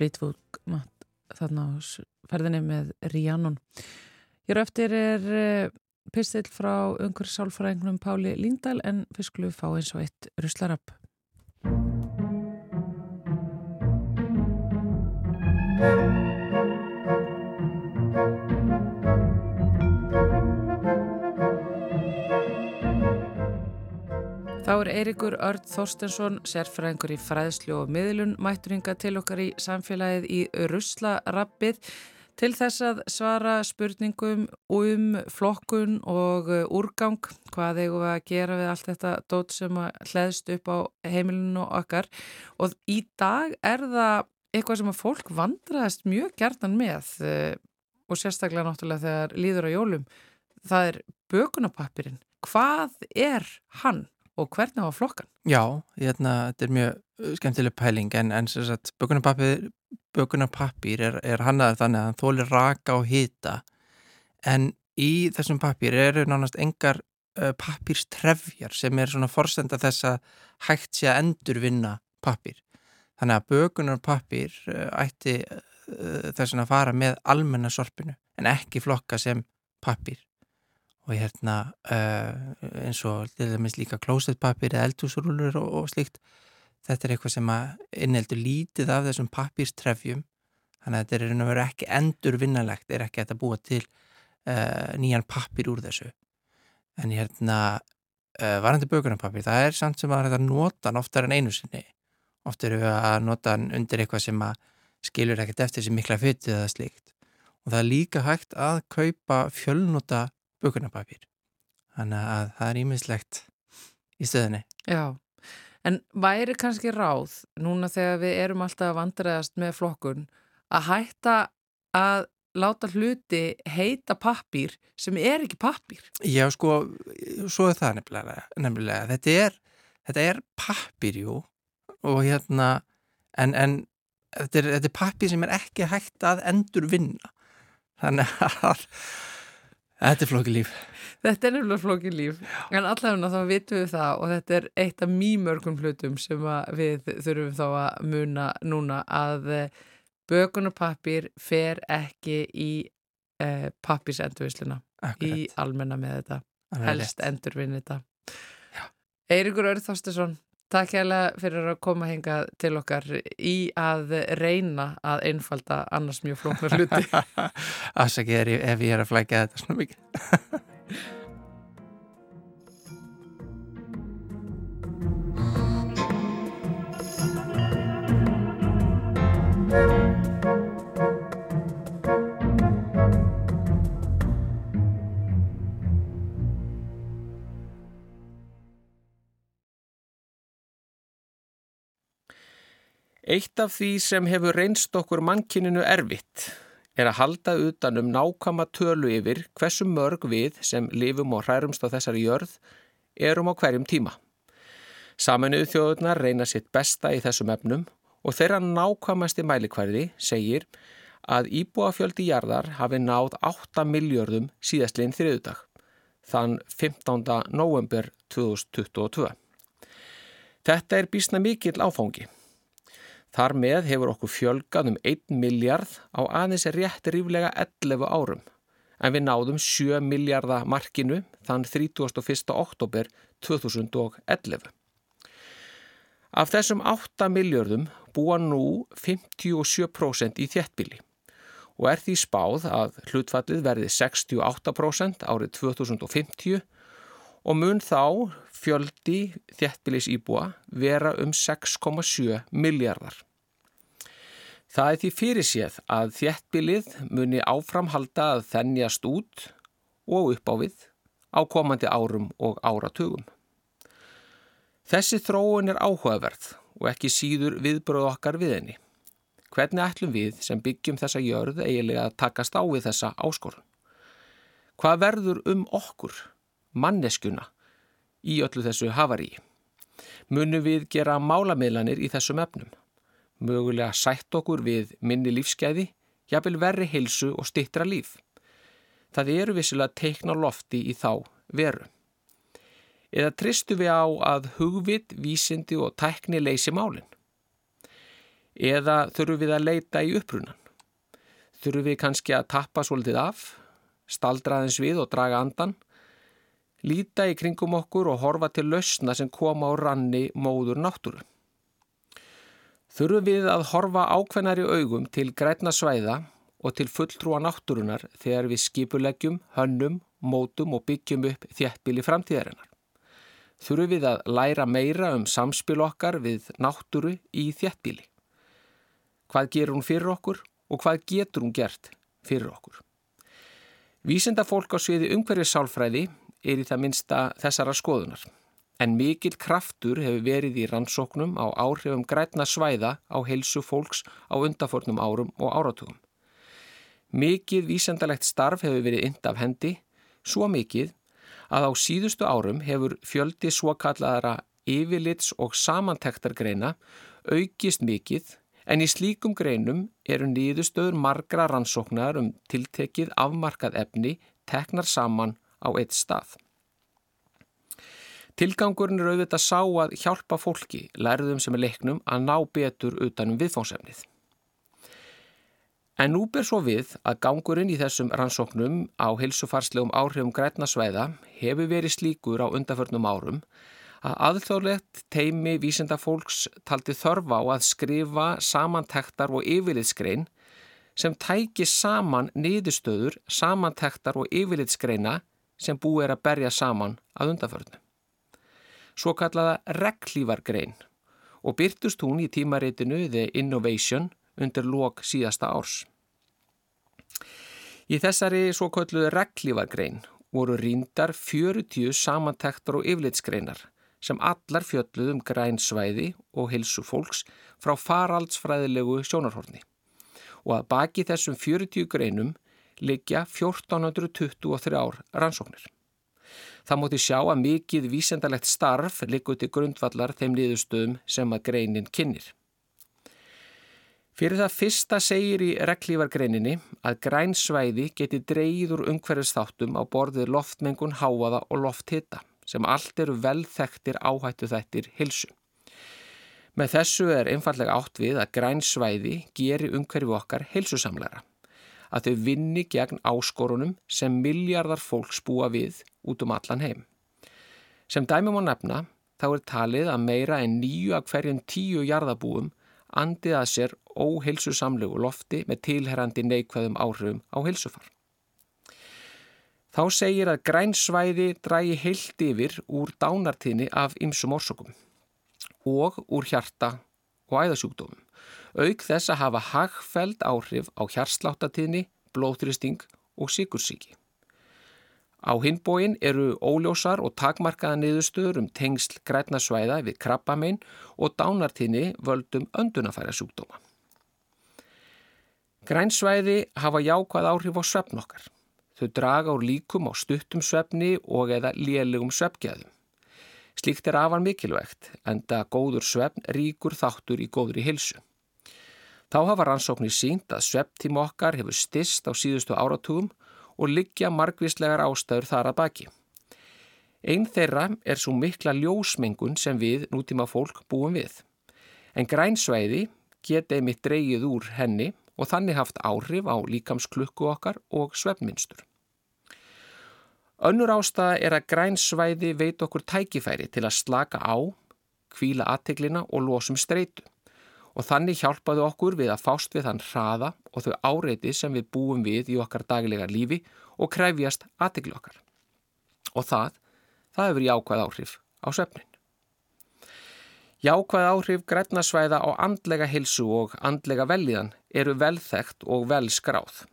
Fleetwood Mac þarna á ferðinni með Ríanun. Hér eftir er eh, pistill frá ungur sálfræðingnum Páli Líndal en fyrst skulum við fá eins og eitt ruslarapp. Þá er Eirikur Örd Þorstensson, sérfræðingur í fræðslu og miðlun, mætturinga til okkar í samfélagið í Ruslarappið til þess að svara spurningum um flokkun og úrgang, hvað eigum við að gera við allt þetta dót sem hlæðst upp á heimilinu okkar og í dag er það eitthvað sem að fólk vandraðist mjög gertan með og sérstaklega náttúrulega þegar líður á jólum, það er bökunapappirinn. Hvað er hann? Og hvernig á flokkan? Já, hérna, þetta er mjög uh, skemmtileg pæling en, en bökunarpappir, er, er hannaður þannig að hann þólir raka og hita en í þessum pappir eru nánast engar uh, pappirstrefjar sem er svona forsenda þess að hægt sé að endurvinna pappir. Þannig að bökunarpappir uh, ætti uh, þess að fara með almenna sorpinu en ekki flokka sem pappir og hérna uh, eins og til dæmis líka klósetpapir eða eldhúsrúlur og, og slíkt þetta er eitthvað sem að inneldur lítið af þessum papírstrefjum þannig að þetta er einhvern veginn ekki endur vinnalegt er ekki að búa til uh, nýjan papír úr þessu. En hérna uh, varandi bökunarpapír, það er samt sem að þetta nota oftar en einu sinni. Ofta eru við að nota undir eitthvað sem að skilur ekkert eftir þessi mikla fytið eða slíkt. Og það er líka hægt að kaupa fjölnota bukunapapír. Þannig að það er ímislegt í stöðinni. Já, en væri kannski ráð núna þegar við erum alltaf vandræðast með flokkun að hætta að láta hluti heita pappír sem er ekki pappír? Já, sko, svo er það nefnilega. nefnilega. Þetta er, er pappír, jú, og hérna, en, en þetta er, er pappír sem er ekki hægt að endur vinna. Þannig að Þetta er flókið líf. Þetta er nefnilega flókið líf, en allavega þá vitum við það og þetta er eitt af mýmörgum hlutum sem við þurfum þá að muna núna að eh, bökunarpappir fer ekki í eh, pappisendurvisluna í almenna með þetta, helst endurvinn þetta. Eirikur Örþástesson, Takk hérlega fyrir að koma hinga til okkar í að reyna að einfalda annars mjög flóknar hluti. Afsakið ef ég er að flækja þetta svona mikið. Eitt af því sem hefur reynst okkur mannkininu erfitt er að halda utanum nákama tölu yfir hversu mörg við sem lifum og hrærumst á þessari jörð erum á hverjum tíma. Saminuðu þjóðurnar reyna sitt besta í þessum efnum og þeirra nákvæmasti mælikvæði segir að íbúafjöldi jarðar hafi náð 8 miljörðum síðastliðin þriðudag, þann 15. november 2022. Þetta er bísna mikill áfangi. Þar með hefur okkur fjölgað um 1 miljard á aðeins rétt ríflega 11 árum en við náðum 7 miljardar markinu þann 31. oktober 2011. Af þessum 8 miljardum búa nú 57% í þjettbíli og er því spáð að hlutfallið verði 68% árið 2050 og mun þá fjöldi þjettbílis íbúa vera um 6,7 miljardar. Það er því fyrir séð að þjettbílið muni áframhalda að þennjast út og upp á við á komandi árum og áratugum. Þessi þróun er áhugaverð og ekki síður viðbröð okkar við henni. Hvernig ætlum við sem byggjum þessa jörð eiginlega að takast á við þessa áskorun? Hvað verður um okkur, manneskuna, í öllu þessu hafarí. Munum við gera málamiðlanir í þessum efnum. Mögulega sætt okkur við minni lífskeiði, jafnvel verri heilsu og stittra líf. Það eru vissilega teikna lofti í þá veru. Eða tristu við á að hugvit, vísindi og tækni leysi málinn? Eða þurfum við að leita í upprunan? Þurfum við kannski að tappa svolítið af, staldraðins við og draga andan, líta í kringum okkur og horfa til lausna sem koma á ranni móður náttúru? Þurfum við að horfa ákveðnari augum til grætna svæða og til fulltrúa náttúrunar þegar við skipuleggjum, hönnum, mótum og byggjum upp þjættbíli framtíðarinnar. Þurfum við að læra meira um samspil okkar við náttúru í þjættbíli. Hvað gerur hún fyrir okkur og hvað getur hún gert fyrir okkur? Vísenda fólk á sviði umhverfið sálfræði er í það minsta þessara skoðunar en mikill kraftur hefur verið í rannsóknum á áhrifum grætna svæða á heilsu fólks á undafornum árum og áratugum. Mikið vísendalegt starf hefur verið ind af hendi, svo mikið að á síðustu árum hefur fjöldi svo kallaðara yfirlits og samantektargreina aukist mikið en í slíkum greinum eru nýðustöður margra rannsóknar um tiltekið afmarkað efni teknar saman á eitt stað. Tilgangurinn er auðvitað sá að hjálpa fólki, lærðum sem er leiknum, að ná betur utanum viðfónsefnið. En nú ber svo við að gangurinn í þessum rannsóknum á hilsufarslegum áhrifum grætnasvæða hefur verið slíkur á undarförnum árum að aðþjóðlegt teimi vísenda fólks taldi þörfa á að skrifa samantektar og yfirlitsgrein sem tæki saman niðurstöður, samantektar og yfirlitsgreina sem búið er að berja saman að undarförnum svo kallaða reglífargrein og byrtust hún í tímaritinu The Innovation undir lok síðasta árs. Í þessari svo kalluðu reglífargrein voru ríndar 40 samantektar og yflitsgreinar sem allar fjölluðum grænsvæði og hilsu fólks frá faraldsfræðilegu sjónarhorni og að baki þessum 40 greinum liggja 1423 ár rannsóknir. Það móti sjá að mikið vísendalegt starf likur til grundvallar þeim liðustöðum sem að greinin kynir. Fyrir það fyrsta segir í reglífargreininni að grænsvæði geti dreyður umhverfisþáttum á borðið loftmengun, háaða og lofthitta sem allt eru velþektir áhættu þættir hilsu. Með þessu er einfallega átt við að grænsvæði geri umhverfi okkar hilsusamleira að þau vinni gegn áskorunum sem miljardar fólks búa við út um allan heim. Sem dæmum á nefna þá er talið að meira en nýju af hverjum tíu jarðabúum andið að sér óheilsu samlegu lofti með tilherrandi neikvæðum áhrifum á heilsufar. Þá segir að grænsvæði drægi heilt yfir úr dánartíðni af ymsum orsökum og úr hjarta og æðasjúkdómum auk þess að hafa hagfæld áhrif á hjartsláttatíðni, blóðtrýsting og sikursíki. Á hinbóin eru óljósar og takmarkaða niðurstöður um tengsl grætnasvæða við krabbamein og dánartíðni völdum öndunafæra sjúkdóma. Grænsvæði hafa jákvæð áhrif á svefn okkar. Þau draga úr líkum á stuttum svefni og eða lélegum svefgæðum. Slíkt er afar mikilvægt en það góður svefn ríkur þáttur í góðri hilsu. Þá hafa rannsóknir sínt að svepptíma okkar hefur stist á síðustu áratugum og liggja margvíslegar ástæður þar að baki. Einn þeirra er svo mikla ljósmengun sem við nútíma fólk búum við. En grænsvæði geta einmitt dreyið úr henni og þannig haft áhrif á líkamsklukku okkar og sveppminstur. Önnur ástæða er að grænsvæði veit okkur tækifæri til að slaka á, kvíla aðteglina og losum streitu og þannig hjálpaðu okkur við að fást við þann hraða og þau áreiti sem við búum við í okkar daglega lífi og kræfjast aðteglu okkar. Og það, það hefur jákvæð áhrif á söfnin. Jákvæð áhrif grænasvæða á andlega hilsu og andlega velíðan eru velþægt og velskráð.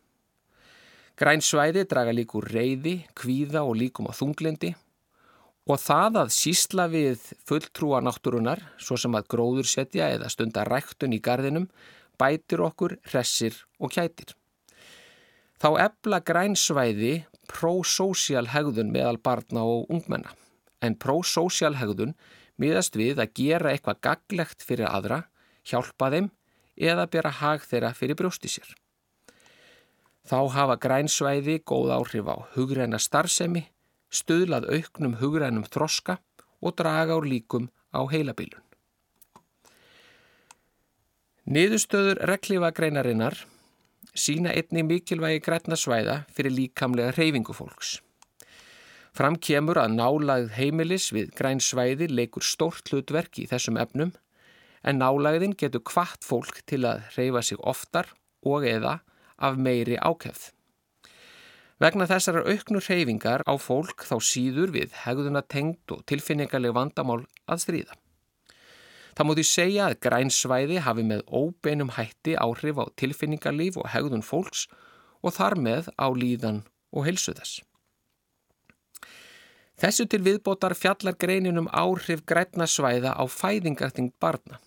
Grænsvæði draga líkur reyði, kvíða og líkum á þunglindi Og það að sísla við fulltrúa náttúrunar, svo sem að gróður setja eða stunda ræktun í gardinum, bætir okkur, hressir og kætir. Þá ebla grænsvæði prósósial hegðun meðal barna og ungmenna. En prósósial hegðun miðast við að gera eitthvað gaglegt fyrir aðra, hjálpa þeim eða bera hag þeirra fyrir brjósti sér. Þá hafa grænsvæði góð áhrif á hugreina starfsemi, stuðlað auknum hugrænum þroska og draga úr líkum á heilabilun. Niðurstöður reglífagreinarinnar sína einni mikilvægi grætna svæða fyrir líkamlega reyfingu fólks. Fram kemur að nálagð heimilis við græn svæði leikur stórt hlutverk í þessum efnum en nálagðin getur kvart fólk til að reyfa sig oftar og eða af meiri ákefð. Vegna þessar auknur reyfingar á fólk þá síður við hegðuna tengd og tilfinningarleg vandamál að stríða. Það múti segja að grænsvæði hafi með óbeinum hætti áhrif á tilfinningarlíf og hegðun fólks og þar með á líðan og helsu þess. Þessu til viðbótar fjallar greininum áhrif græna svæða á fæðingarting barna.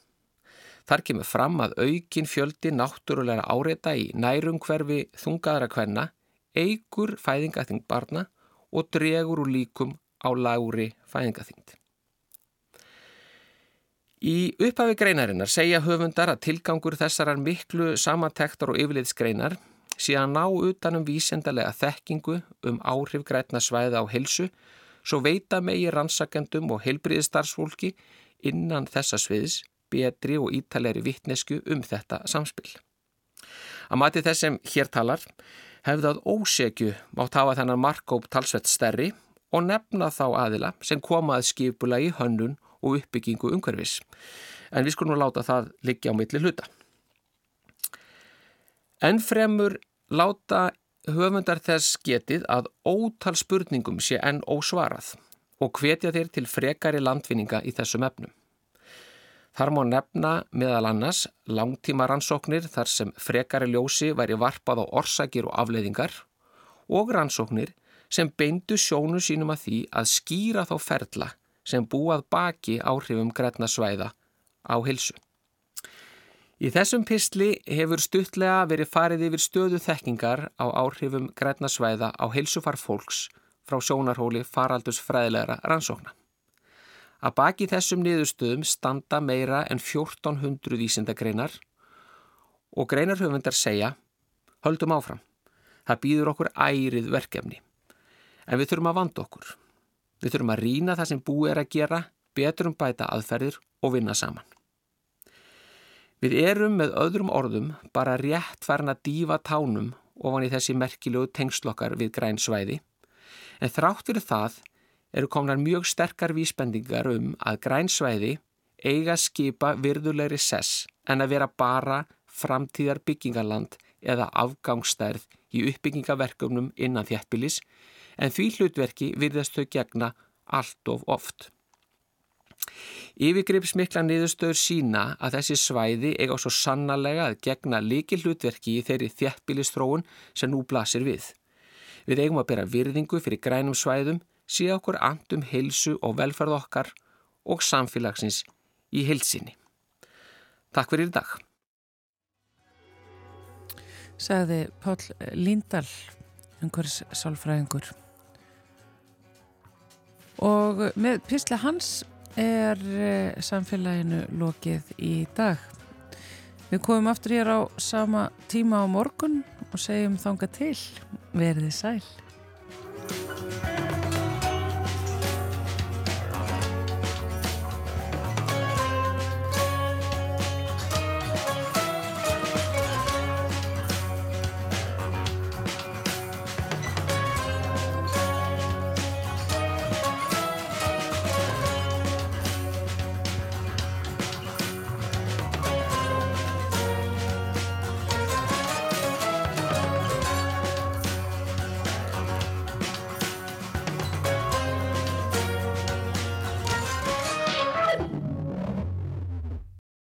Þar kemur fram að aukin fjöldi náttúrulega áreita í nærumhverfi þungaðra kvenna eigur fæðingaþyngd barna og dregur úr líkum á lári fæðingaþyngd. Í upphafi greinarinnar segja höfundar að tilgangur þessarar miklu samantektar og yfirliðsgreinar sé að ná utanum vísendalega þekkingu um áhrif grætna svæða á helsu svo veita megi rannsakendum og heilbriðistarfsfólki innan þessa sviðs betri og ítalegri vittnesku um þetta samspil. Að mati þess sem hér talar hefði að ósegju mátt hafa þennan markkóp talsvett stærri og nefna þá aðila sem komaði skipulagi hönnun og uppbyggingu umhverfis. En við skulum láta það liggja á milli hluta. En fremur láta höfundar þess getið að ótal spurningum sé enn ósvarað og hvetja þeir til frekari landvinninga í þessum efnum. Þar má nefna meðal annars langtíma rannsóknir þar sem frekari ljósi væri varpað á orsakir og afleiðingar og rannsóknir sem beindu sjónu sínum að því að skýra þá ferla sem búað baki áhrifum græna svæða á hilsu. Í þessum pistli hefur stuttlega verið farið yfir stöðu þekkingar á áhrifum græna svæða á hilsufar fólks frá sjónarhóli faraldus fræðilegra rannsókna. Að baki þessum niðurstöðum standa meira en 1400 vísindagreinar og greinarhöfundar segja höldum áfram. Það býður okkur ærið verkefni. En við þurfum að vanda okkur. Við þurfum að rína það sem búið er að gera, betur um bæta aðferðir og vinna saman. Við erum með öðrum orðum bara rétt farin að dífa tánum ofan í þessi merkilegu tengslokkar við græn svæði en þrátt fyrir það eru komnar mjög sterkar vísbendingar um að grænsvæði eiga skipa virðulegri sess en að vera bara framtíðar byggingarland eða afgangstærð í uppbyggingaverkefnum innan þjættbilis en því hlutverki virðast þau gegna allt of oft. Yfirgripsmikla niðurstöður sína að þessi svæði eiga svo sannarlega að gegna líki hlutverki í þeirri þjættbilistróun sem nú blasir við. Við eigum að bera virðingu fyrir grænum svæðum sé okkur andum heilsu og velferð okkar og samfélagsins í heilsinni. Takk fyrir í dag. Sagði Pál Líndal, umhvers sálfræðingur. Og með písla hans er eh, samfélaginu lokið í dag. Við komum aftur hér á sama tíma á morgun og segjum þanga til. Verðið sæl.